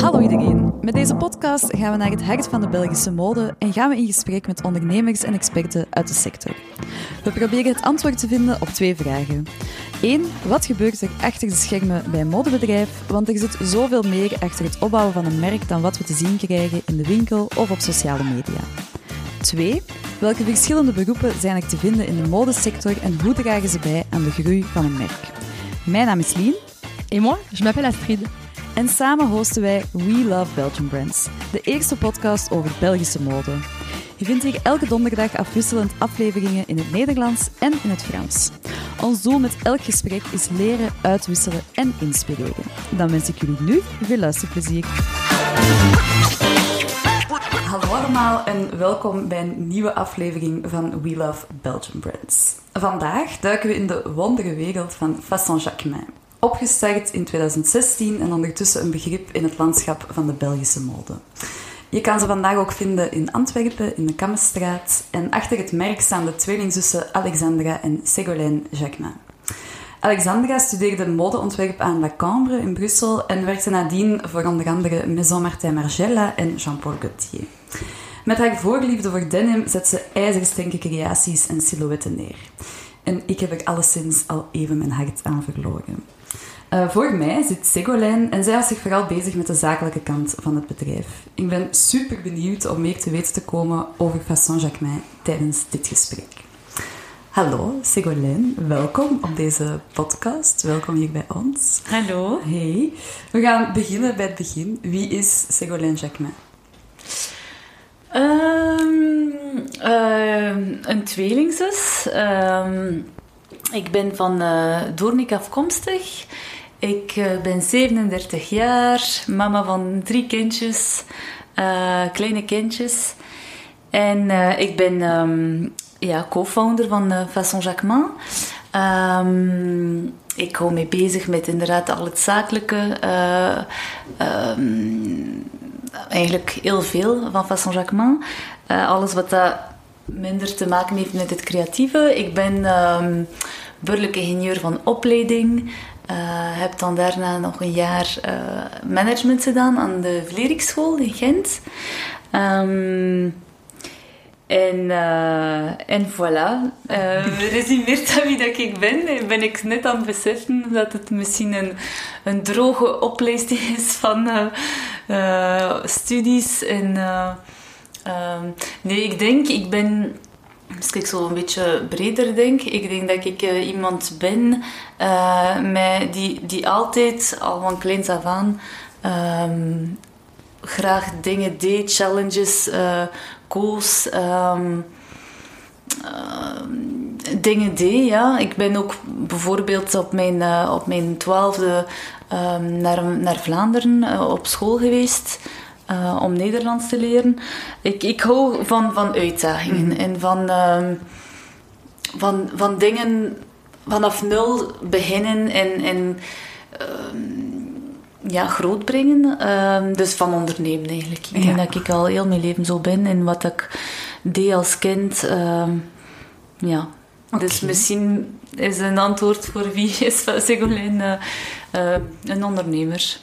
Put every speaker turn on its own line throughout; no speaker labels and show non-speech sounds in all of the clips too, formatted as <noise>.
Hallo iedereen. Met deze podcast gaan we naar het hart van de Belgische mode en gaan we in gesprek met ondernemers en experten uit de sector. We proberen het antwoord te vinden op twee vragen. Eén, wat gebeurt er achter de schermen bij een modebedrijf? Want er zit zoveel meer achter het opbouwen van een merk dan wat we te zien krijgen in de winkel of op sociale media. 2. Welke verschillende beroepen zijn er te vinden in de modesector en hoe dragen ze bij aan de groei van een merk? Mijn naam is Lien.
Et moi, je m'appelle Astrid.
En samen hosten wij We Love Belgian Brands, de eerste podcast over Belgische mode. Je vindt hier elke donderdag afwisselend afleveringen in het Nederlands en in het Frans. Ons doel met elk gesprek is leren, uitwisselen en inspireren. Dan wens ik jullie nu veel luisterplezier. Hallo allemaal en welkom bij een nieuwe aflevering van We Love Belgian Brands. Vandaag duiken we in de wondere wereld van Fasson Jacquemin. Opgestart in 2016 en ondertussen een begrip in het landschap van de Belgische mode. Je kan ze vandaag ook vinden in Antwerpen, in de Kammenstraat. En achter het merk staan de tweelingzussen Alexandra en Ségolène Jacquemin. Alexandra studeerde modeontwerp aan La Cambre in Brussel en werkte nadien voor onder andere Maison Martin Margiela en Jean-Paul Gaultier. Met haar voorliefde voor denim zet ze ijzersterke creaties en silhouetten neer. En ik heb er alleszins al even mijn hart aan verloren. Uh, voor mij zit Ségolène en zij was zich vooral bezig met de zakelijke kant van het bedrijf. Ik ben super benieuwd om meer te weten te komen over Fasson Jacquemin tijdens dit gesprek. Hallo Ségolène, welkom op deze podcast. Welkom hier bij ons.
Hallo.
Hey. We gaan beginnen bij het begin. Wie is Ségolène Jacquemin?
Um, een tweelingzus. Um, ik ben van uh, Doornik afkomstig. Ik uh, ben 37 jaar, mama van drie kindjes, kleine kindjes. En ik ben um, ja, co-founder van Fasson Jacquemin. Ik hou me bezig met inderdaad al het zakelijke. Um, eigenlijk heel veel van Fasson Jacquemin. alles wat dat minder te maken heeft met het creatieve. Ik ben um, ingenieur van opleiding. Uh, heb dan daarna nog een jaar uh, management gedaan aan de Vleriksschool in Gent. Um, en, uh, en voilà. <laughs> Resumeert dat wie dat ik ben, ben ik net aan het beseffen dat het misschien een, een droge opleiding is van studies. En, um, nee, ik denk, ik ben als ik zo een beetje breder denk, ik denk dat ik uh, iemand ben met, die, die altijd, al van kleins af aan, um, graag dingen deed, challenges uh, koos. Um, dingen deed, ja. Ik ben ook bijvoorbeeld op mijn, op mijn twaalfde um, naar, naar Vlaanderen op school geweest. Uh, om Nederlands te leren. Ik, ik hou van, van uitdagingen mm. en van, uh, van, van dingen vanaf nul beginnen en, en uh, ja, groot brengen. Ehm, dus van ondernemen eigenlijk. Ik denk dat ik al heel mijn leven zo ben en wat ik deed als kind. Ehm, ja. Okay. Dus misschien is een antwoord voor wie is Ségolène uh, een ondernemer.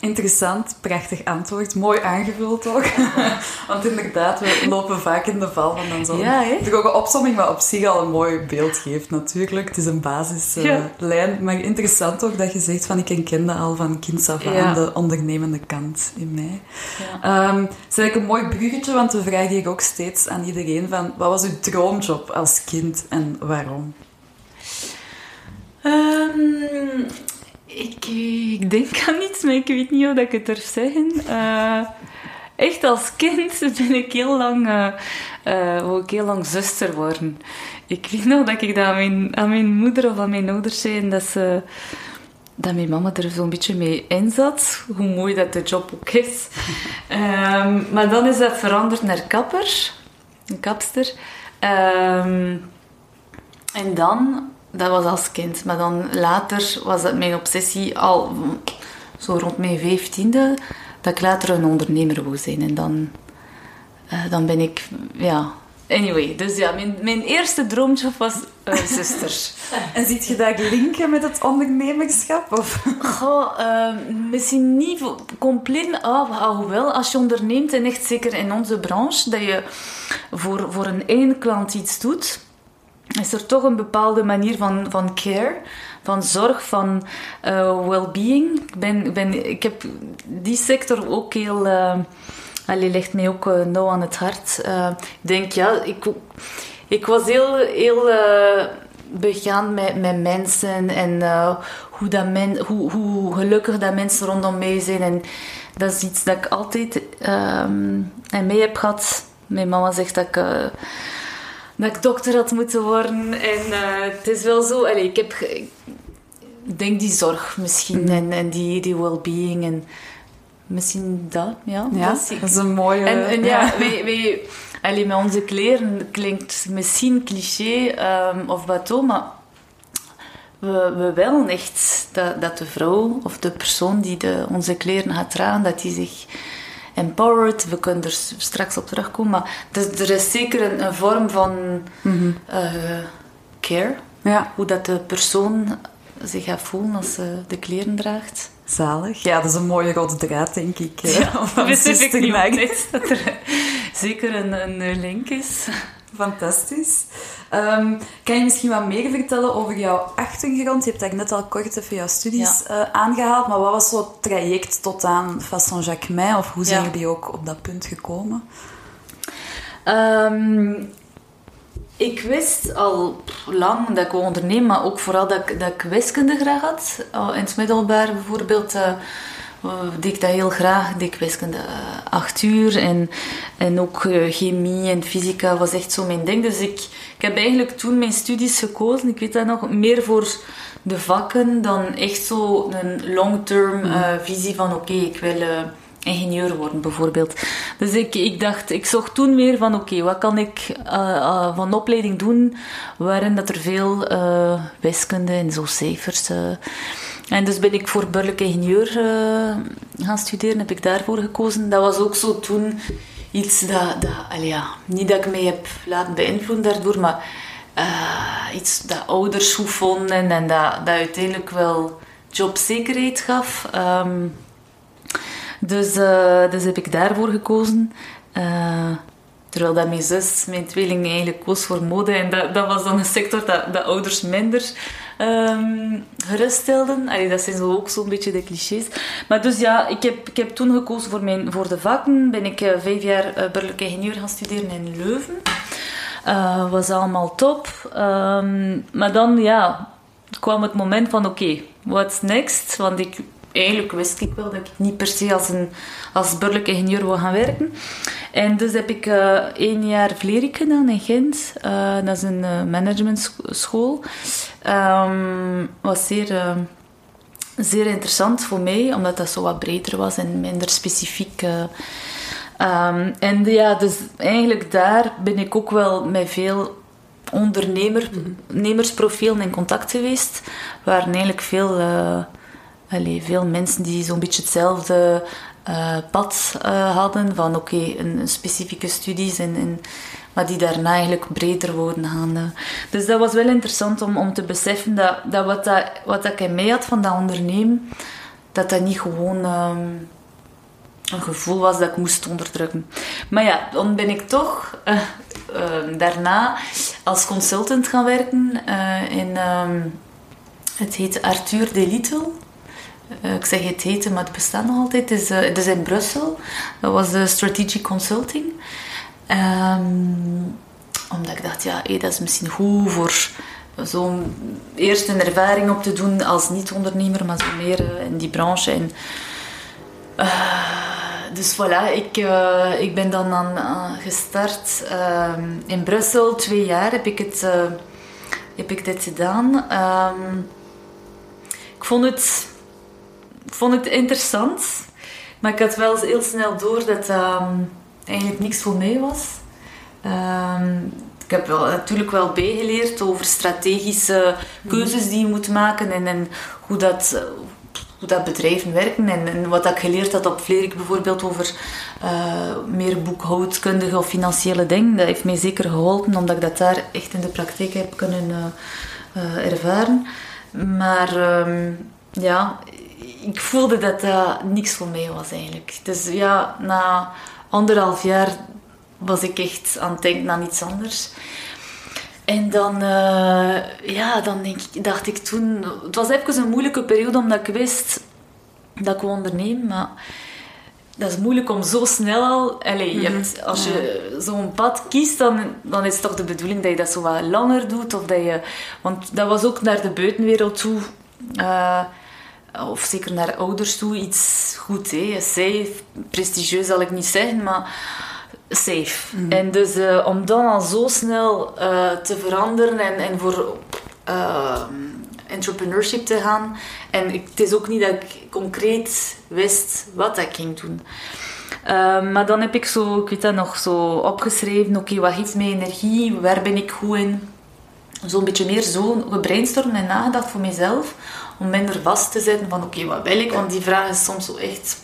Interessant, prachtig antwoord. Mooi aangevuld ook. <laughs> Want inderdaad, we lopen vaak in de val van dan zo'n ja, droge opsomming, wat op zich al een mooi beeld geeft natuurlijk. Het is een basislijn. Uh, ja. Maar interessant ook dat je zegt van ik herkende al van kinds af aan ja. de ondernemende kant in mij. Ja. Um, het is eigenlijk een mooi bruggetje, want we vragen hier ook steeds aan iedereen van wat was uw droomjob als kind en waarom?
Um, ik, ik, denk aan iets, maar ik weet niet hoe ik het durf zeggen. Uh, echt als kind <laughs> ben ik heel lang, uh, uh, wou ik heel lang zuster worden. Ik weet nog dat ik dat aan mijn, aan mijn moeder of aan mijn ouders zei en dat ze dat mijn mama er zo'n beetje mee in zat. Hoe mooi dat de job ook is. um, <laughs> maar dan is dat veranderd naar kapper. Een kapster. Um, en dan dat was als kind. Maar dan later was het mijn obsessie al zo rond mijn vijftiende dat ik later een ondernemer wou zijn. En dan, uh, dan ben ik ja, Anyway, dus ja, mijn, mijn eerste droomjob was uh, <laughs> zuster.
en ziet je dat linken met het ondernemerschap? Of?
Goh, uh, misschien niet compleet, oh, alhoewel, als je onderneemt, en echt zeker in onze branche, dat je voor, voor een één klant iets doet, is er toch een bepaalde manier van, van care, van zorg, van uh, well-being. Ik, ben, ben, ik heb die sector ook heel... Uh, allee, ligt mij ook uh, nauw aan het hart. ik denk, ja, ik, ik was heel, heel begaan met, met mensen en hoe, dat men, hoe, hoe gelukkig dat mensen rondom mij zijn. En dat is iets dat ik altijd en mee heb gehad. Mijn mama zegt dat ik dat ik dokter had moeten worden. En uh, het is wel zo... Ik heb... Ik denk die zorg misschien. Mm. En, en die, die well-being. En misschien dat, ja.
ja dat, is, dat is een mooie...
En, en ja, ja, <laughs> wij... wij Allee, met onze kleren klinkt misschien cliché um, of bateau, maar we, we willen echt dat, dat de vrouw of de persoon die de, onze kleren gaat dragen, dat die zich empowered. We kunnen er straks op terugkomen. Maar dus er is zeker een, een vorm van mm care. Ja. Hoe dat de persoon zich gaat voelen als ze de kleren draagt.
Zalig. Ja, dat is een mooie rode draad, denk ik.
Ja, <laughs> wist ik niet <laughs> dat er zeker een, een link is.
Fantastisch. Um, kan je misschien wat meer vertellen over jouw achtergrond? Je hebt daar net al kort even jouw studies ja. uh, aangehaald, maar wat was zo het traject tot aan Fasson Jacquemin? Of hoe zijn ja. jullie ook op dat punt gekomen?
Um, ik wist al lang dat ik wil ondernemen, maar ook vooral dat ik, dat ik wiskunde graag had. Uh, in het middelbaar bijvoorbeeld... Uh, deed ik dat heel graag. Deed ik wiskunde uh, acht uur. En, en ook uh, chemie en fysica was echt zo mijn ding. Dus ik, ik heb eigenlijk toen mijn studies gekozen. Ik weet dat nog, meer voor de vakken dan echt zo een long-term mm. visie van oké, okay, ik wil ingenieur worden bijvoorbeeld. Dus ik, ik dacht, ik zocht toen meer van oké, okay, wat kan ik uh, van opleiding doen waarin dat er veel uh, wiskunde en zo cijfers en dus ben ik voor burgerlijk ingenieur uh, gaan studeren, heb ik daarvoor gekozen. Dat was ook zo toen iets dat, niet dat ik mij heb laten beïnvloeden daardoor, maar uh, iets dat ouders goed vonden en dat, uiteindelijk wel jobzekerheid gaf. Um, dus, uh, dus heb ik daarvoor gekozen. Terwijl dat mijn zus, mijn tweeling, eigenlijk koos voor mode. En dat, dat was dan een sector dat, dat ouders minder um, dat zijn zo ook zo'n beetje de clichés. Maar dus ja, ik heb, ik heb toen gekozen voor, mijn, voor de vakken. Ben ik uh, vijf jaar uh, ingenieur gaan studeren in Leuven. Uh, was allemaal top. Um, maar dan ja, kwam het moment van oké, what's next? Want ik eigenlijk wist ik wel dat ik niet per se als, een, als burgerlijk ingenieur wil gaan werken. En dus heb ik uh, één jaar Vlerik gedaan in Gent. Uh, dat is een uh, managementschool. Um, was zeer, zeer interessant voor mij, omdat dat zo wat breder was en minder specifiek. Um, en ja, dus eigenlijk daar ben ik ook wel met veel ondernemersprofielen in contact geweest. Waar eigenlijk veel veel mensen die zo'n beetje hetzelfde uh, pad uh, hadden. Van oké, een, specifieke studies, en, en, maar die daarna eigenlijk breder worden gaan. Uh. Dus dat was wel interessant om, om te beseffen dat, dat, wat, dat wat ik in mij had van dat ondernemen, dat dat niet gewoon um, een gevoel was dat ik moest onderdrukken. Maar ja, dan ben ik toch daarna als consultant gaan werken in... Um, het heet Arthur de Little. Uh, ik zeg het heten, maar het bestaat nog altijd. Het is, het is in Brussel. Dat was de Strategic Consulting. Um, omdat ik dacht, ja, dat is misschien goed voor zo'n eerste ervaring op te doen als niet-ondernemer, maar zo meer uh, in die branche. Dus voilà, ik, ik ben dan gestart ehm, in Brussel. Twee jaar heb ik, het, heb ik dit gedaan. Um, ik vond het vond het interessant, maar ik had wel heel snel door dat um, eigenlijk niks voor mij was. Um, ik heb wel, natuurlijk wel bijgeleerd over strategische keuzes die je moet maken en, en hoe dat hoe dat bedrijven werken en, wat ik geleerd had op Vlerik bijvoorbeeld over uh, meer boekhoudkundige of financiële dingen. Dat heeft mij zeker geholpen, omdat ik dat daar echt in de praktijk heb kunnen uh, ervaren. Maar ehm, ja, ik voelde dat dat niks voor mij was eigenlijk. Dus ja, na anderhalf jaar was ik echt aan het denken aan iets anders. En dan, uh, ja, dan denk ik, dacht ik toen... Het was even een moeilijke periode, omdat ik wist dat ik wil ondernemen, maar... Dat is moeilijk om zo snel al... Allez, je mhm. hebt, als je zo'n pad kiest, dan, dan is het toch de bedoeling dat je dat zo wat langer doet. Of dat je, want dat was ook naar de buitenwereld toe... Uh, of zeker naar ouders toe, iets goed. Hè. Safe, prestigieus zal ik niet zeggen, maar safe. Mhm. En dus uh, om dan al zo snel uh, te veranderen en, en voor uh, entrepreneurship te gaan. En ik, het is ook niet dat ik concreet wist wat ik ging doen. maar dan heb ik zo, ik weet dat nog, zo opgeschreven. Oké, okay, wat geeft mij energie? Waar ben ik goed in? Zo'n beetje meer zo gebrainstormd en nagedacht voor mezelf. Om minder vast te zitten van oké, wat wil ik? Want die vraag is soms zo echt...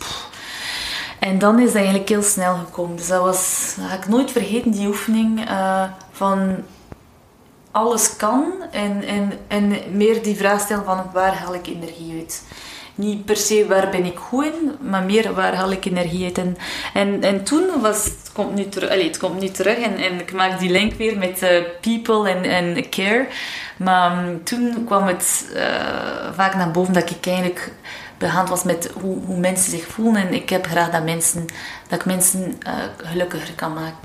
En dan is dat eigenlijk heel snel gekomen. Dus dat was, dat ga ik nooit vergeten, die oefening uh, van alles kan en, en, en meer die vraag stellen van waar haal ik energie uit. Niet per se waar ben ik goed in, maar meer waar haal ik energie uit. En, en, en toen was het komt nu, terug, allez, het komt nu terug en, en ik maak die link weer met uh, people en, en care. Maar um, toen kwam het uh, vaak naar boven dat ik eigenlijk behandeld was met hoe, hoe, mensen zich voelen. En ik heb graag dat, mensen, dat ik mensen uh, gelukkiger kan maken.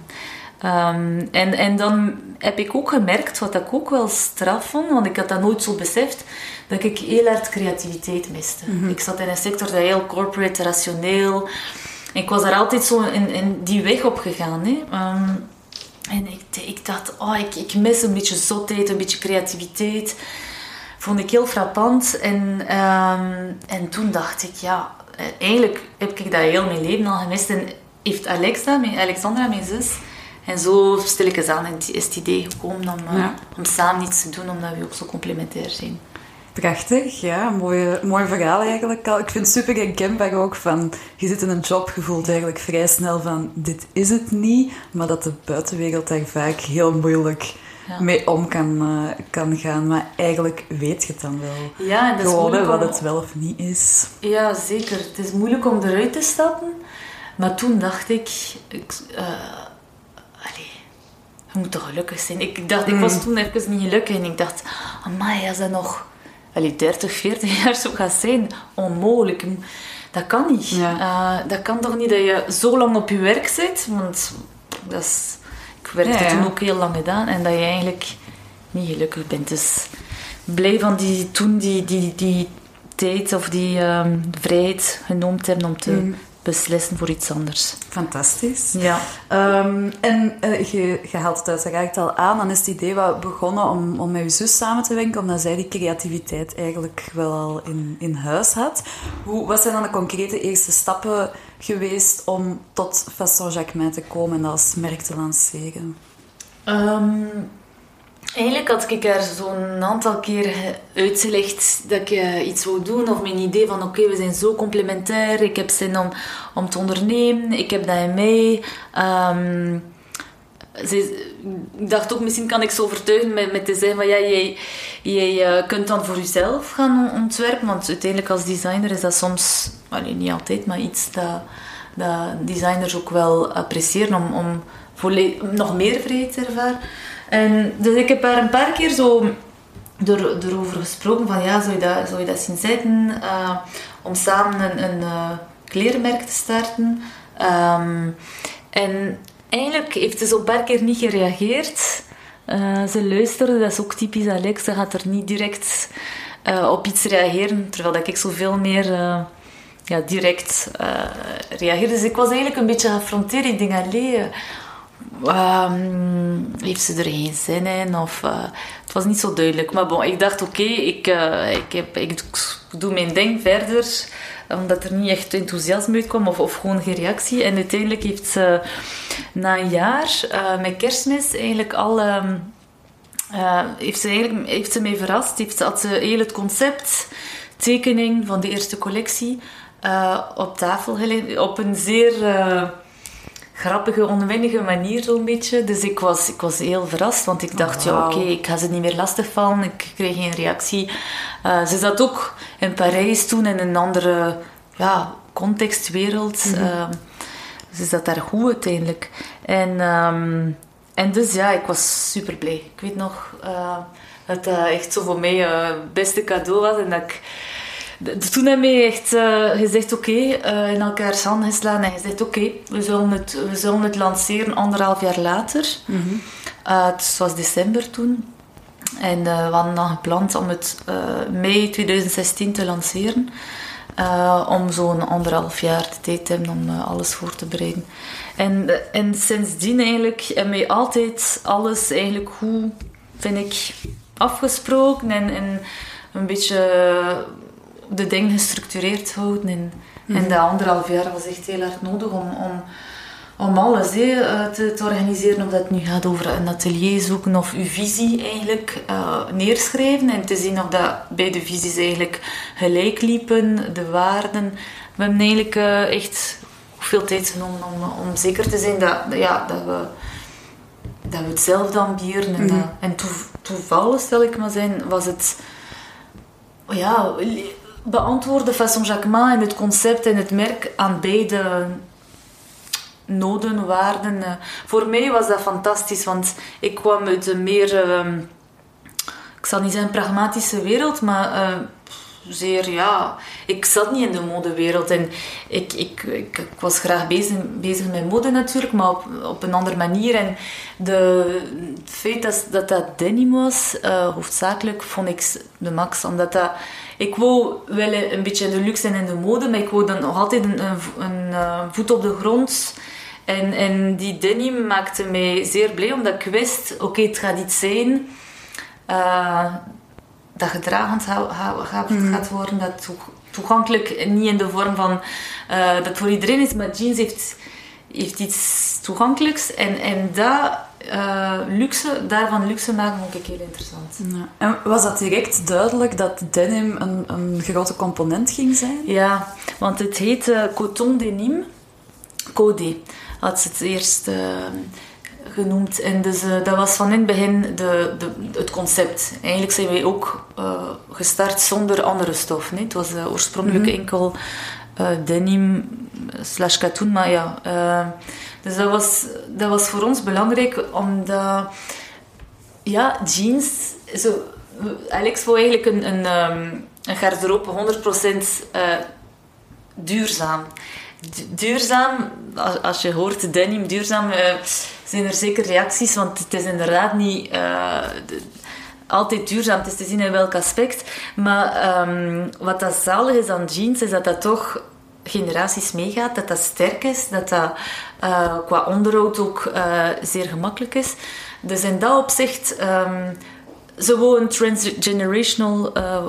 Um, en, en dan heb ik ook gemerkt, wat ik ook wel straf vond, want ik had dat nooit zo beseft, dat ik heel hard creativiteit miste. Mm -hmm. Ik zat in een sector dat heel corporate, rationeel. Ik was daar altijd zo in, in die weg op gegaan. Hè. Um, en ik, ik dacht, oh, ik, ik mis een beetje zotheid, een beetje creativiteit vond ik heel frappant. En, um, en toen dacht ik, ja, eh, eigenlijk heb ik dat heel mijn leven al gemist. En heeft Alexa, mijn, Alexandra, mijn zus, en zo stilletjes aan is het idee gekomen om, uh, om samen iets te doen, omdat we ook zo complementair zijn.
Prachtig, ja. Mooi, mooi verhaal eigenlijk. Ik vind het super herkenbaar ook van... Je zit in een job, je voelt eigenlijk vrij snel van... Dit is het niet. Maar dat de buitenwereld daar vaak heel moeilijk mee om kan, uh, kan gaan. Maar eigenlijk weet je het dan wel.
Ja, dat is
Gewoon wat het wel of niet is.
Ja, zeker. Het is moeilijk om eruit te stappen. Maar toen dacht ik... ik uh, allee, je moet toch gelukkig zijn. Ik dacht, ik was mm. toen even niet gelukkig. En ik dacht, amai, als dat nog allee, 30, 40 jaar zo gaat zijn, onmogelijk. Dat kan niet. Ja. Uh, dat kan toch niet dat je zo lang op je werk zit? Want dat is ik werkte ja, toen ook heel lang gedaan en dat je eigenlijk niet gelukkig bent. Dus blij van die, toen die, die, die tijd of die um, vrijheid genoemd hebben om te mm. Beslissen voor iets anders.
Fantastisch.
Ja.
Um, en uh, je, je haalt het uiteraard al aan, dan is het idee wat begonnen om, om met je zus samen te werken, omdat zij die creativiteit eigenlijk wel al in, in huis had. Hoe, wat zijn dan de concrete eerste stappen geweest om tot Fasson Jacquemin te komen en dat als merk te lanceren?
Um, eigenlijk had ik er zo'n aantal keer uitgelegd dat ik uh, iets wou doen. Of mijn idee van oké, we zijn zo complementair. Ik heb zin om, om te ondernemen. Ik heb dat in mij. Um, ik dacht ook, misschien kan ik ze overtuigen met, met te zeggen van ja, jij, jij uh, kunt dan voor jezelf gaan ontwerpen. Want uiteindelijk als designer is dat soms, niet altijd, maar iets dat, dat designers ook wel appreciëren om, om nog meer vrijheid ervaren. En, dus ik heb daar een paar keer zo er, erover gesproken van ja, zou je dat, zou dat zien zitten uh, om samen een, een uh, klerenmerk te starten. Um, en Eigenlijk heeft ze zo'n paar keer niet gereageerd. Uh, ze luisterde, dat is ook typisch Alex. Ze gaat er niet direct op iets reageren, terwijl ik zoveel meer ja, direct reageerde. Dus ik was eigenlijk een beetje geaffronteerd. Ik denk, alleen, um, heeft ze er geen zin in? Of, het was niet zo duidelijk. Maar bon, ik dacht, oké, ik, ik, heb, ik doe mijn ding verder omdat er niet echt enthousiasme uitkwam of, of gewoon geen reactie. En uiteindelijk heeft ze na een jaar uh, met kerstmis eigenlijk al... Uh, heeft, ze eigenlijk, heeft ze mij verrast. Heeft, had ze heel het concept tekening van de eerste collectie op tafel gelegd. Op een zeer grappige, onwennige manier zo'n beetje. Dus ik was, ik was heel verrast, want ik dacht, ja oké, ik ga ze niet meer lastigvallen. Ik kreeg geen reactie. Uh, ze zat ook in Parijs toen in een andere ja, contextwereld. Mm -hmm. ze zat daar goed uiteindelijk. En, um, en dus ja, ik was super blij. Ik weet nog dat dat echt zo voor mij het beste cadeau was. En dat ik toen heb hij echt uh, gezegd, oké, okay, uh, in elkaars handen geslaan en gezegd, oké, okay, we, zullen het, we zullen het lanceren anderhalf jaar later. Mm -hmm. uh, het was december toen. En we hadden dan gepland om het mei 2016 te lanceren. om zo'n anderhalf jaar de tijd te hebben om alles voor te bereiden. En, en sindsdien eigenlijk hebben wij altijd alles eigenlijk goed, vind ik, afgesproken en, en een beetje de dingen gestructureerd houden. En, mm en dat anderhalf jaar was echt heel hard nodig om, om, om alles eh, te, te, organiseren. Of dat het nu gaat over een atelier zoeken of uw visie eigenlijk uh, neerschrijven. En te zien of dat beide visies eigenlijk gelijk liepen, de waarden. We hebben eigenlijk uh, echt veel tijd genomen om, om zeker te zijn dat, ja, dat we dat we hetzelfde ambiëren. En, mm en toevallig, stel ik maar zijn, was het ja, beantwoorden Fasson Jacquemin en het concept en het merk aan beide noden, waarden. Eh. Voor mij was dat fantastisch, want ik kwam uit een meer, uh, ik zal niet zeggen pragmatische wereld, maar uh, zeer, ja, ik zat niet in de modewereld en ik, ik, ik, ik, was graag bezig, bezig met mode natuurlijk, maar op, op een andere manier. En de, het feit dat dat, dat denim was, uh, hoofdzakelijk vond ik de max, omdat dat ik wou wel een beetje in de luxe en in de mode, maar ik wou dan nog altijd een, een, een uh, voet op de grond. En, en die denim maakte mij zeer blij, omdat ik wist, oké, okay, het gaat iets zijn uh, dat gedragen gaat, mm. gaat worden, dat toegankelijk, niet in de vorm van uh, dat voor iedereen is, maar jeans heeft, heeft iets toegankelijks. En, en dat uh, luxe, daarvan luxe maken vond ik heel interessant.
Ja. En was dat direct duidelijk dat denim een, een grote component ging zijn?
Ja, want het heet uh, Coton Denim. Code had ze het eerst uh, genoemd. En dus dat was van in het begin de, de, het concept. Eigenlijk zijn wij ook gestart zonder andere stof. Nee? Het was oorspronkelijk mm -hmm. enkel denim slash katoen, maar ja dus dat was, dat was voor ons belangrijk, omdat ja, jeans. Zo, Alex wou eigenlijk een, een, ehm, een garderobe 100% uh, duurzaam. duurzaam, als je hoort denim duurzaam, zijn er zeker reacties, want het is inderdaad niet altijd duurzaam. Het is te zien in welk aspect. Maar um, wat dat zalig is aan jeans, is dat dat toch generaties meegaat, dat dat sterk is, dat dat uh, qua onderhoud ook uh, zeer gemakkelijk is. Dus in dat opzicht, um, ze transgenerational uh,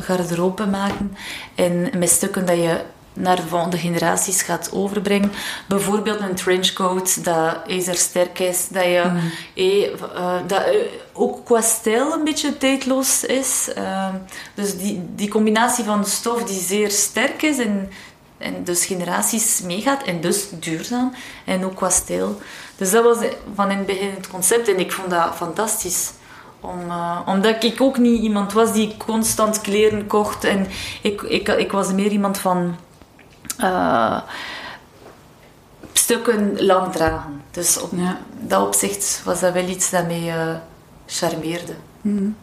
garderobe maken en met stukken dat je naar de volgende generaties gaat overbrengen. Bijvoorbeeld een trenchcoat dat ijzersterk is, dat, je, mm. eh, dat ook qua stijl een beetje tijdloos is. Uh, dus die, die combinatie van stof die zeer sterk is en en dus generaties meegaat en dus duurzaam en ook qua stijl. Dus dat was van in het begin het concept en ik vond dat fantastisch. Om, uh, omdat ik ook niet iemand was die constant kleren kocht en ik, ik, ik was meer iemand van uh, stukken lang dragen. Dus op ja. dat opzicht was dat wel iets dat mij uh, charmeerde.
Mm.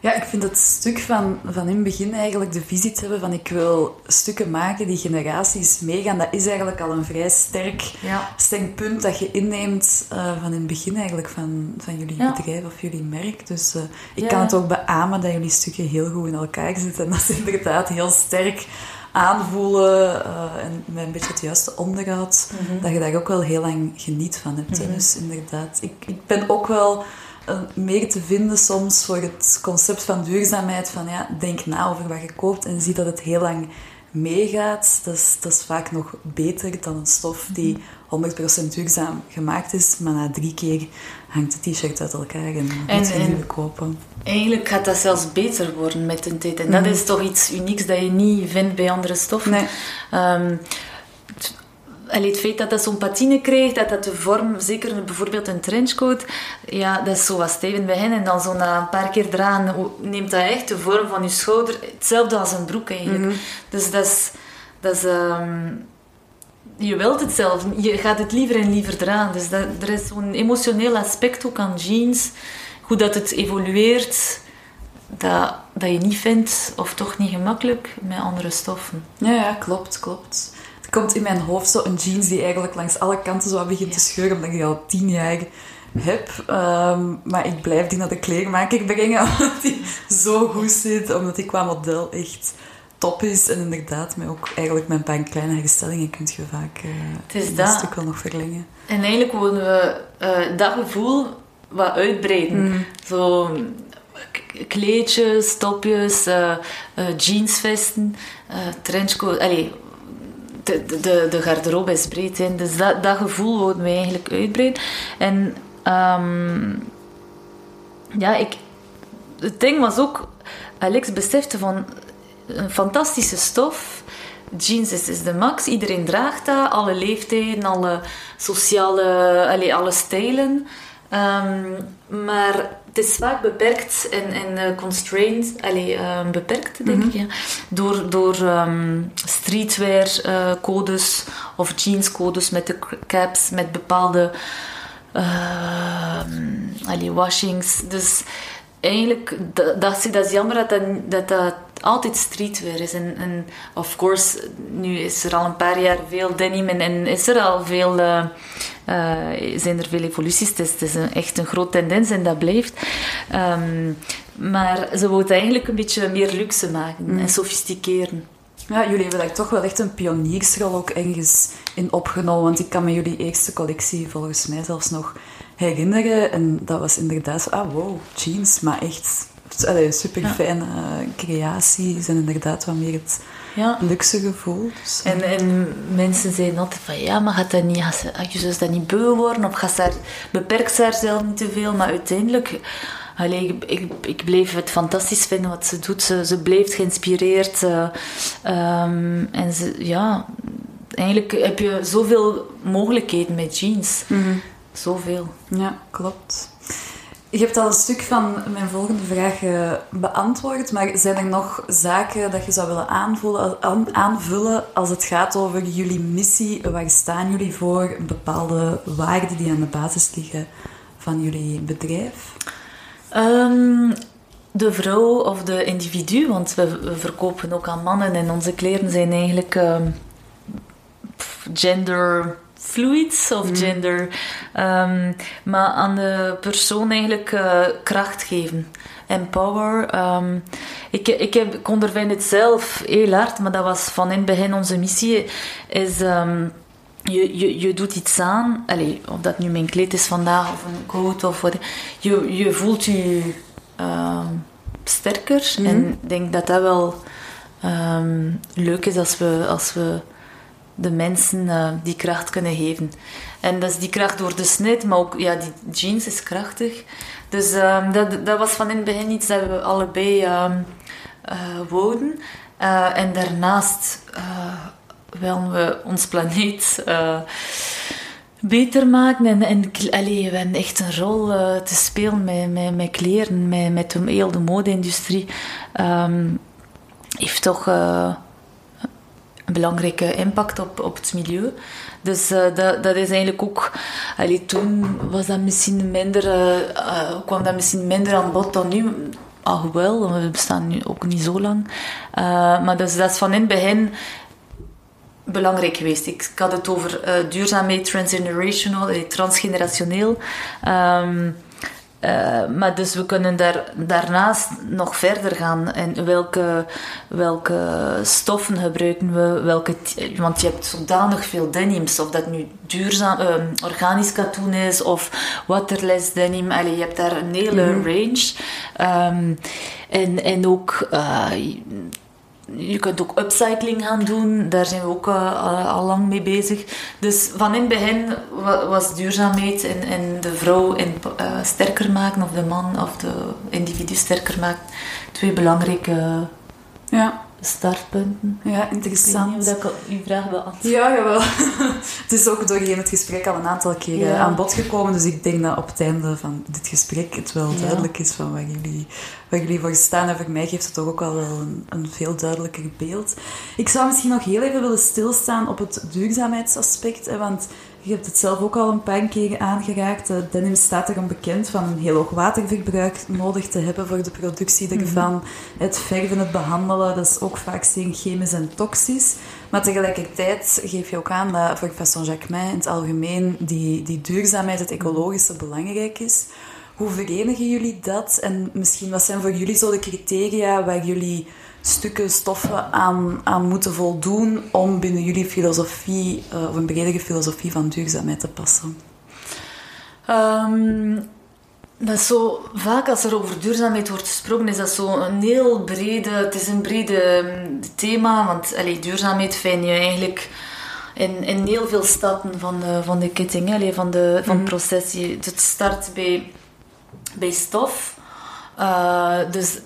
Ja, ik vind het stuk van, van in het begin eigenlijk de visie te hebben van ik wil stukken maken die generaties meegaan. Dat is eigenlijk al een vrij sterk, ja. sterk punt dat je inneemt uh, van in het begin eigenlijk van, van jullie bedrijf of jullie merk. Dus uh, ik ja. kan het ook beamen dat jullie stukken heel goed in elkaar zitten. En dat ze inderdaad heel sterk aanvoelen uh, en met een beetje het juiste onderhoud, mm -hmm. dat je daar ook wel heel lang geniet van hebt. Mm -hmm. Dus inderdaad, ik, ik ben ook wel meer te vinden soms voor het concept van duurzaamheid. Van ja, denk na over wat je koopt en zie dat het heel lang meegaat, dat is, dat is vaak nog beter dan een stof die 100% duurzaam gemaakt is, maar na drie keer hangt het t-shirt uit elkaar en moet je nieuwe kopen.
Eigenlijk gaat dat zelfs beter worden met de tijd. En dat is toch iets unieks dat je niet vindt bij andere stoffen.
Nee.
Ehm, het, het feit dat dat zo'n patine krijgt, dat dat de vorm, zeker bijvoorbeeld een trenchcoat, ja, dat is zo wat in het begin. En dan zo na een paar keer dragen, neemt dat echt de vorm van je schouder. Hetzelfde als een broek eigenlijk.
Mhm.
Dus dat is... Dat is ehm, je wilt het zelf. Je gaat het liever en liever dragen. Dus dat, er is zo'n emotioneel aspect ook aan jeans. Hoe dat het evolueert. Dat, dat je niet vindt, of toch niet gemakkelijk, met andere stoffen.
Ja, ja, klopt, klopt. Komt in mijn hoofd zo een jeans die eigenlijk langs alle kanten zo begint te scheuren, omdat ik die al tien jaar heb. Ehm, maar ik blijf die naar de kleermaker brengen, <laughs> omdat die zo goed zit. Omdat die qua model echt top is. En inderdaad, met ook eigenlijk met een paar kleine herstellingen kun je vaak uh,
Het is
dat stuk wel nog verlengen.
En eigenlijk willen we eh, dat gevoel wat uitbreiden.
Mhm.
Zo kleedjes, topjes, eh, jeansvesten, trenchcoat. Allee, de, de, de garderobe is breed. Dus dat, dat gevoel wilden we eigenlijk uitbreiden. En ehm, ja, ik, het ding was ook... Alex besefte van... Een fantastische stof. Jeans is, is de max. Iedereen draagt dat. Alle leeftijden, alle sociale... Allee, alle stijlen. Ehm, maar het is vaak beperkt en, en eh, constrained, allee, ehm, beperkt denk ik, ja, door, door ehm, streetwear eh, codes of jeanscodes met de caps, met bepaalde ehm, allee, washings. Dus eigenlijk, dat, dat, is- dat is jammer dat dat, dat, dat altijd streetwear is. En, en of course, nu is er al een paar jaar veel denim en, en is er al veel, eh, eh, zijn er veel evoluties. Het is, het is een, echt een grote tendens en dat blijft. Ehm, maar ze het eigenlijk een beetje meer luxe maken en sofisticeren.
Ja, jullie hebben daar toch wel echt een pioniersrol ook ergens in opgenomen. Want ik kan me jullie eerste collectie volgens mij zelfs nog herinneren. En dat was inderdaad zo, ah wow, jeans. Maar echt super fijne creaties en inderdaad wat meer het
Ja.
luxe gevoel. Dus,
En, en mensen zeiden altijd van ja, maar gaat dat niet, gaat ze, gaat je zus dat niet beu worden of gaat ze haar, beperkt ze haarzelf niet te veel? Maar uiteindelijk, allee, ik, ik, ik bleef het fantastisch vinden wat ze doet. Ze, ze bleef geïnspireerd. eh, ehm, en ze, ja, eigenlijk heb je zoveel mogelijkheden met jeans. Zoveel.
Ja, klopt. Je hebt al een stuk van mijn volgende vraag eh, beantwoord, maar zijn er nog zaken dat je zou willen aanvullen, aan- aanvullen als het gaat over jullie missie? Waar staan jullie voor? Bepaalde waarden die aan de basis liggen van jullie bedrijf?
Ehm, de vrouw of de individu, want we, we verkopen ook aan mannen en onze kleren zijn eigenlijk ehm, gender fluid of gender. ehm, maar aan de persoon eigenlijk eh, kracht geven. Empower. ehm, ik, ik, heb, ik ondervind het zelf heel hard, maar dat was van in het begin onze missie. Is, ehm, je, je, je doet iets aan, Allee, of dat nu mijn kleed is vandaag of een coat of wat. Je, je voelt je sterker. En ik denk dat dat wel leuk is als we, als we de mensen eh, die kracht kunnen geven. En dat is die kracht door de snit, maar ook ja, die jeans is krachtig. Dus ehm, dat, dat was van in het begin iets dat we allebei eh, wouden. Eh, en daarnaast willen we ons planeet beter maken. En, en allee, we hebben echt een rol te spelen met, met, met kleren, met, met de, heel de mode-industrie. Ehm, heeft toch belangrijke impact op, op het milieu. Dus eh, dat, dat is eigenlijk ook... Allee, toen was dat misschien minder, eh, eh, kwam dat misschien minder aan bod dan nu. Al wel, want we bestaan nu ook niet zo lang. Maar dus, dat is van in het begin belangrijk geweest. Ik, had het over duurzaamheid, transgenerational, transgenerationeel. Ehm, eh, maar dus we kunnen daar, daarnaast nog verder gaan. En welke, welke stoffen gebruiken we? Welke, want je hebt zodanig veel denims. Of dat nu duurzaam, ehm, organisch katoen is of waterless denim. Allee, je hebt daar een hele range. Ehm, en, en ook... eh, je kunt ook upcycling gaan doen, daar zijn we ook uh, al lang mee bezig. Dus van in het begin was duurzaamheid en, en de vrouw in, uh, sterker maken, of de man of de individu sterker maken, twee belangrijke ja startpunten.
Ja, interessant.
Ik dat ik uw vraag beantwoord.
Ja, jawel. <laughs> het is ook doorheen het gesprek al een aantal keren aan bod gekomen. Dus ik denk dat op het einde van dit gesprek het wel duidelijk is van waar jullie, waar jullie voor staan. En voor mij geeft het toch ook al wel een, een veel duidelijker beeld. Ik zou misschien nog heel even willen stilstaan op het duurzaamheidsaspect. Hè, want je hebt het zelf ook al een paar keer aangeraakt. denim staat erom bekend van een heel hoog waterverbruik nodig te hebben voor de productie mhm. ervan. Het verven, het behandelen, dat is ook vaak zeer chemisch en toxisch. Maar tegelijkertijd geef je ook aan dat voor Fasson Jacquemin in het algemeen die, die duurzaamheid, het ecologische belangrijk is. Hoe verenigen jullie dat? En misschien wat zijn voor jullie zo de criteria waar jullie stukken, stoffen aan, aan moeten voldoen om binnen jullie filosofie, uh, of een bredere filosofie van duurzaamheid te passen?
Um, dat is zo, vaak als er over duurzaamheid wordt gesproken, is dat zo een heel brede, het is een brede ehm, thema, want allee, duurzaamheid vind je eigenlijk in, in heel veel stappen van de, van de ketting, allee, van, de, van het mhm. proces. Het start bij, bij stof. Uh, dus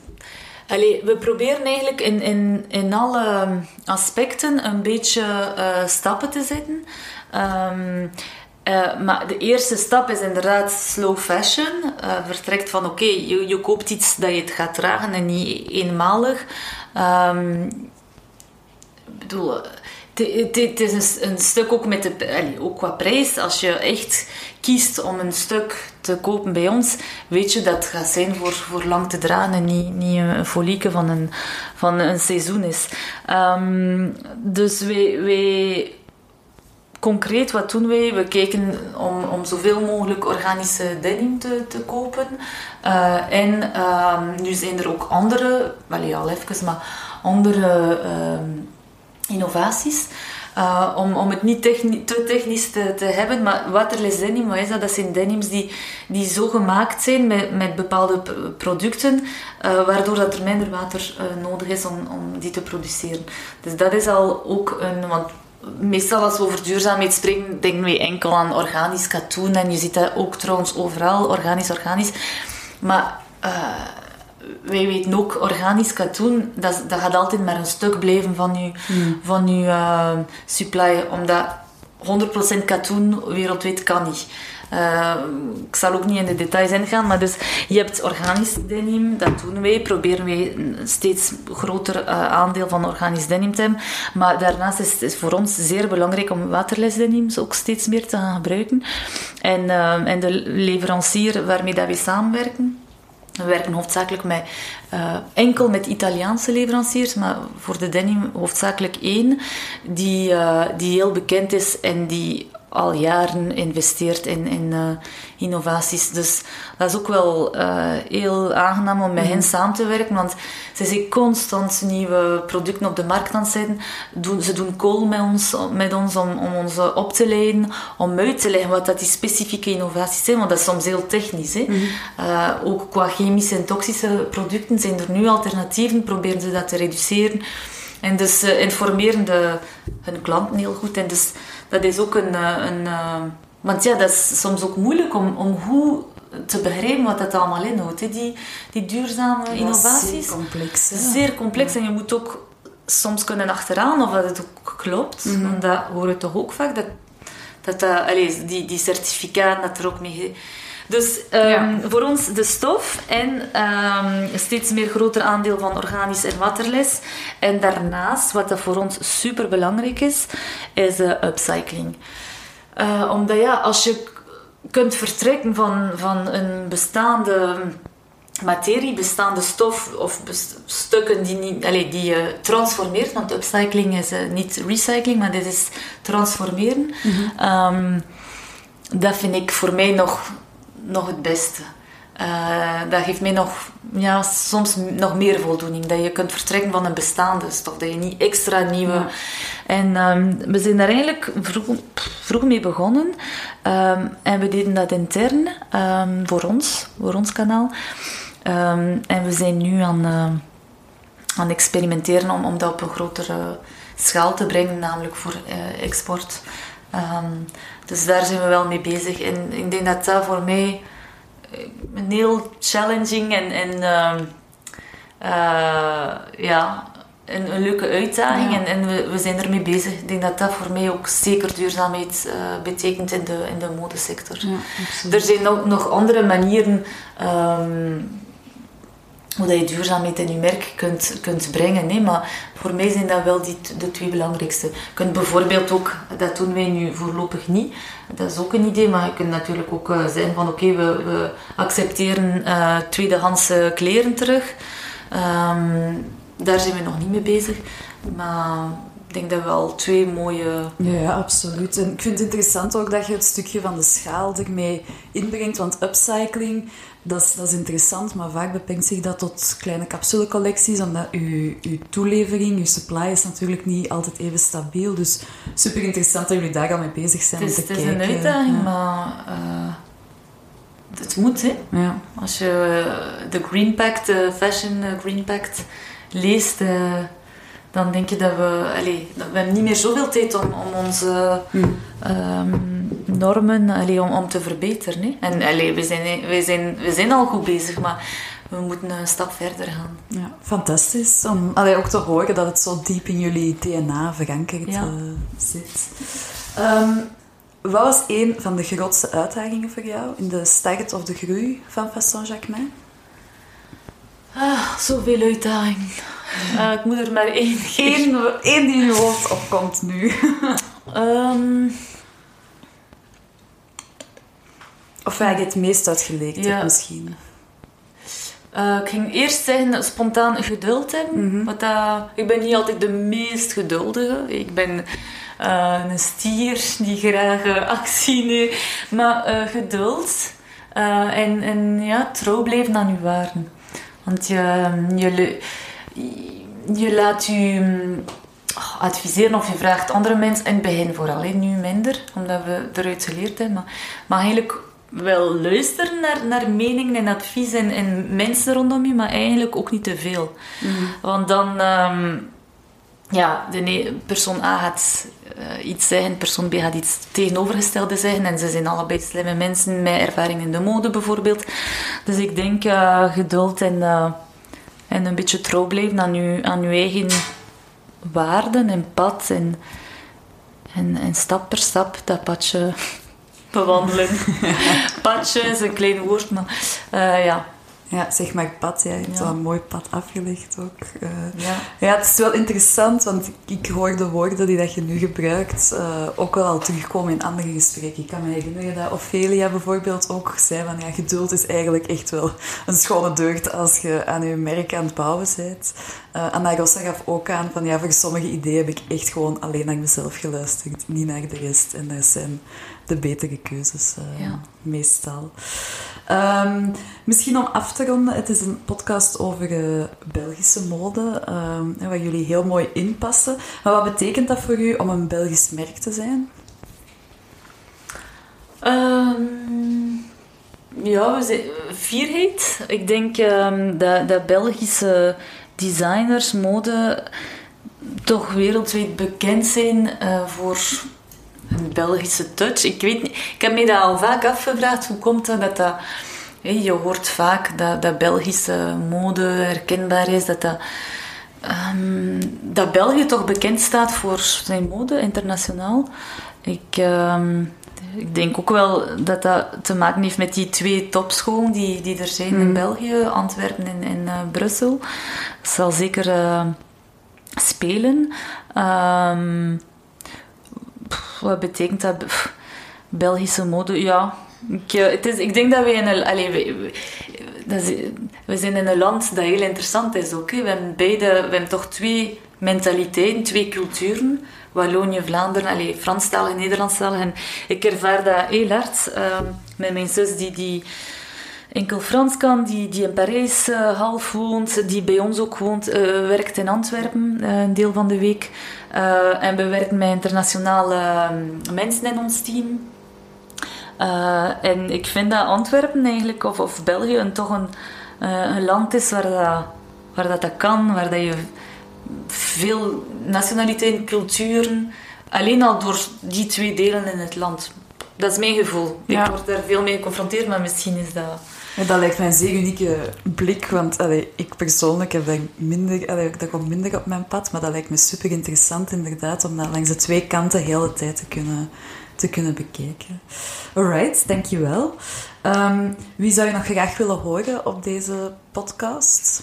We proberen eigenlijk in, in, in alle aspecten een beetje uh, stappen te zetten. Um, uh, maar de eerste stap is inderdaad slow fashion. Uh, vertrekt van oké, je, je koopt iets dat je het gaat dragen en niet eenmalig. Um, ik bedoel, het is een, stuk ook, met de, ook qua prijs. Als je echt kiest om een stuk te kopen bij ons, weet je dat het gaat zijn voor, voor lang te dragen en niet, niet een folieke van een, van een seizoen is. Um, dus wij, wij, concreet, wat doen wij? We kijken om, om zoveel mogelijk organische denim te, te kopen. Uh, en um, nu zijn er ook andere, wel al even, maar andere... Um, innovaties. Uh, om, om het niet te technisch te, te hebben, maar waterless denim, wat is dat? Dat zijn denims die, die zo gemaakt zijn met, met bepaalde producten, uh, waardoor dat er minder water uh, nodig is om, om die te produceren. Dus dat is al ook een... Want meestal als we over duurzaamheid spreken, denken we enkel aan organisch katoen. En je ziet dat ook trouwens overal, organisch, organisch. Maar wij weten ook, organisch katoen, dat, dat gaat altijd maar een stuk blijven van je, hmm. van je uh, supply. Omdat 100% katoen wereldwijd kan niet. Uh, ik zal ook niet in de details ingaan, maar dus je hebt organisch denim, dat doen wij. Proberen wij een steeds groter uh, aandeel van organisch denim te hebben. Maar daarnaast is het voor ons zeer belangrijk om waterless denims ook steeds meer te gaan gebruiken. En, uh, en de leverancier waarmee dat we samenwerken, we werken hoofdzakelijk met, uh, enkel met Italiaanse leveranciers, maar voor de denim hoofdzakelijk één, die, uh, die heel bekend is en die al jaren investeert in, in uh, innovaties. Dus dat is ook wel uh, heel aangenaam om met hen mhm. samen te werken, want ze zijn constant nieuwe producten op de markt aan het zetten. Doen, ze doen call met ons, met ons om, om ons op te leiden, om uit te leggen wat dat die specifieke innovaties zijn, want dat is soms heel technisch. Hè. Mm uh, ook qua chemische en toxische producten zijn er nu alternatieven, proberen ze dat te reduceren. En dus informeren de, hun klanten heel goed. En dus dat is ook een... Eh, een uh, want ja, dat is soms ook moeilijk om, om goed te begrijpen wat dat allemaal inhoudt. Hè? Die, die duurzame innovaties.
Zeer complex. Hè?
Zeer complex. En je moet ook soms kunnen achteraan of dat het ook klopt. Mm Want dat hoor je toch ook vaak. Dat, dat, dat allez, die, die certificaat dat er ook mee dus um, voor ons de stof en um, steeds meer groter aandeel van organisch en waterles. En daarnaast, wat dat voor ons super belangrijk is, is upcycling. Uh, omdat ja, als je kunt vertrekken van, van een bestaande materie, bestaande stof of stukken die, niet, allez, die je transformeert, want upcycling is uh, niet recycling, maar dit is transformeren. Mm -hmm. um, dat vind ik voor mij nog nog het beste. Uh, dat geeft mij nog, ja, soms nog meer voldoening. Dat je kunt vertrekken van een bestaande stof. Dat je niet extra nieuwe... En um, we zijn daar eigenlijk vroeg, vroeg mee begonnen. Um, en we deden dat intern um, voor ons, voor ons kanaal. en we zijn nu aan, uh, aan experimenteren om, om dat op een grotere schaal te brengen, namelijk voor uh, export. Ehm, dus daar zijn we wel mee bezig. En ik denk dat dat voor mij een heel challenging en, en uh, ja, een, een, leuke uitdaging. En, en we, we, zijn ermee bezig. Ik denk dat dat voor mij ook zeker duurzaamheid uh, betekent in de, in de modesector. Ja, er zijn ook nog andere manieren um, hoe je duurzaamheid in je merk kunt, kunt brengen. Nee, maar voor mij zijn dat wel die, de twee belangrijkste. Je kunt bijvoorbeeld ook, dat doen wij nu voorlopig niet, dat is ook een idee, maar je kunt natuurlijk ook uh, zeggen van oké, we, we, accepteren uh, tweedehands kleren terug. Um, daar zijn we nog niet mee bezig. Maar ik denk dat we al twee mooie...
Ja, absoluut. En ik vind het interessant ook dat je het stukje van de schaal ermee inbrengt. Want upcycling, dat is, dat is interessant. Maar vaak beperkt zich dat tot kleine capsulecollecties. Omdat je, je toelevering, je supply is natuurlijk niet altijd even stabiel. Dus super interessant dat jullie daar al mee bezig zijn.
Het is, het is een uitdaging, maar... Uh het moet, hè. Ja. Als je de Green Pact, de Fashion Green Pact leest, uh, dan denk je dat we... Allez, we hebben niet meer zoveel tijd om, om onze hmm. um, normen allez, om, om te verbeteren. Hè. En allez, we, zijn, we, zijn, we zijn al goed bezig, maar we moeten een stap verder gaan.
Ja, fantastisch om allee, ook te horen dat het zo diep in jullie DNA verankerd ja. uh, zit. Um, wat was een van de grootste uitdagingen voor jou in de start of de groei van Fasson Jacquemin?
Ah, zoveel uitdagingen. Uh, ik moet er maar één <laughs>
Eén, één die in je hoofd opkomt nu. um, <laughs> of waar je het meest uitgeleekt ja. misschien.
Uh, ik ging eerst zeggen spontaan geduld hebben. Mm -hmm. dat, ik ben niet altijd de meest geduldige. Ik ben uh, een stier die graag actie neemt. Maar geduld en, en ja, trouw blijven aan je waarden. Want je, je, je laat je oh, adviseren of je vraagt andere mensen, in het begin vooral, hè, nu minder, omdat we eruit geleerd hebben, maar, maar eigenlijk wel luisteren naar, naar meningen en advies en, en mensen rondom je, maar eigenlijk ook niet te veel. Mhm. Want dan, um, ja, de persoon A gaat uh, iets zeggen, persoon B gaat iets tegenovergestelde zeggen. En ze zijn allebei slimme mensen met ervaring in de mode bijvoorbeeld. Dus ik denk uh, geduld en, uh, en een beetje trouw blijven aan je, aan uw eigen waarden en pad. En, en, en stap per stap dat padje <laughs> bewandelen. <laughs> Padje is een klein woord, maar uh, ja.
Ja, zeg maar pad. Ja. Je hebt wel een mooi pad afgelegd ook. Uh, ja. ja, het is wel interessant, want ik hoor de woorden die dat je nu gebruikt uh, ook wel al terugkomen in andere gesprekken. Ik kan me herinneren dat Ophelia bijvoorbeeld ook zei van ja, geduld is eigenlijk echt wel een schone deugd als je aan je merk aan het bouwen bent. Uh, Anna Rossa gaf ook aan van ja, voor sommige ideeën heb ik echt gewoon alleen naar mezelf geluisterd, niet naar de rest. En daar zijn de betere keuzes uh, meestal. Um, misschien om af te ronden, het is een podcast over uh, Belgische mode, um, waar jullie heel mooi inpassen. Maar wat betekent dat voor u om een Belgisch merk te zijn?
Um, ja, we zijn, vierheid. Ik denk dat, dat Belgische designers, mode, toch wereldwijd bekend zijn uh, voor Belgische touch. Ik weet niet, ik heb me dat al vaak afgevraagd. Hoe komt dat dat, dat je hoort vaak dat, dat Belgische mode herkenbaar is, dat dat, um, dat België toch bekend staat voor zijn mode internationaal. Ik, um, ik denk ook wel dat dat te maken heeft met die twee topscholen die, die er zijn in mm. België, Antwerpen en, en uh, Brussel. Dat zal zeker uh, spelen. Um, wat betekent dat? Belgische mode, ja. Ik, eh, het is, ik denk dat we in een... Allez, we, we zijn in een land dat heel interessant is ook. We hebben beide... We hebben toch twee mentaliteiten, twee culturen. Wallonië, Vlaanderen, allez, Franstalig, Nederlandstalig. En ik ervaar dat heel hard uh, met mijn zus die... die enkel Frans kan, die, die in Parijs uh, half woont, die bij ons ook woont, uh, werkt in Antwerpen uh, een deel van de week. en we werken met internationale mensen in ons team. en ik vind dat Antwerpen eigenlijk, of, of België, een, toch een, een land is waar dat waar dat, dat kan, waar dat je veel nationaliteiten, culturen, alleen al door die twee delen in het land. Dat is mijn gevoel.
Ja.
Ik word daar veel mee geconfronteerd, maar misschien is dat...
Dat lijkt mij een zeer unieke blik, want ik persoonlijk heb minder, allee, dat komt minder op mijn pad, maar dat lijkt me super interessant inderdaad, om dat langs de twee kanten de tijd te kunnen, te kunnen bekijken. Alright, dankjewel. Ehm wie zou je nog graag willen horen op deze podcast?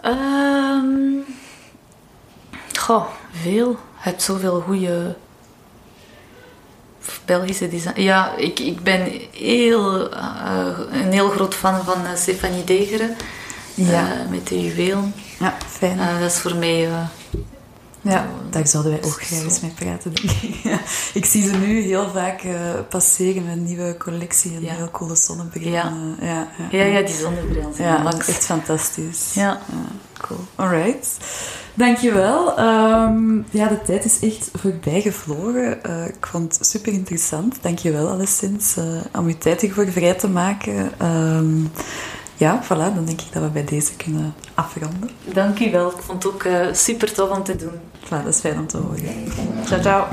Ehm goh, veel. Je hebt zoveel goede Belgische design. Ja, ik, ik ben heel, eh, een heel groot fan van eh, Stefanie Degeren.
Ja.
eh, met de juweel.
Ja, fijn.
Dat is voor mij...
Ja, daar zouden wij ook graag eens mee praten, denk ik. <laughs> Ja. Ik zie ze nu heel vaak passeren met een nieuwe collectie en
Ja.
heel coole zonnebrillen.
Ja.
ja, ja,
ja, ja, die zonnebril.
Ja, echt fantastisch.
Ja.
cool. Alright. Dankjewel. Ehm ja, de tijd is echt voorbij gevlogen. Eh, ik vond het super interessant. Dankjewel alleszins eh om je tijd hiervoor vrij te maken. Ehm, ja, voilà. Dan denk ik dat we bij deze kunnen afronden.
Dank u wel. Ik vond het ook eh, super tof om te doen.
Voilà, dat is fijn om te horen. Ciao, ciao.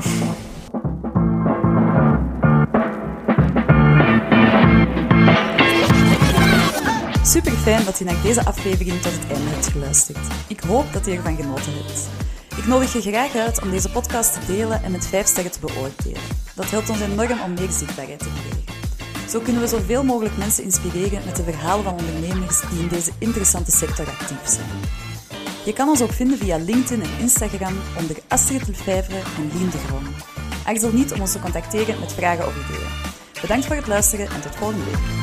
Super fijn dat je naar deze aflevering tot het einde hebt geluisterd. Ik hoop dat je ervan genoten hebt. Ik nodig je graag uit om deze podcast te delen en met 5 sterren te beoordelen. Dat helpt ons enorm om meer zichtbaarheid te krijgen. Zo kunnen we zoveel mogelijk mensen inspireren met de verhalen van ondernemers die in deze interessante sector actief zijn. Je kan ons ook vinden via LinkedIn en Instagram onder Astrid Lefevre en Lien de Groen. Aarzel niet om ons te contacteren met vragen of ideeën. Bedankt voor het luisteren en tot volgende week.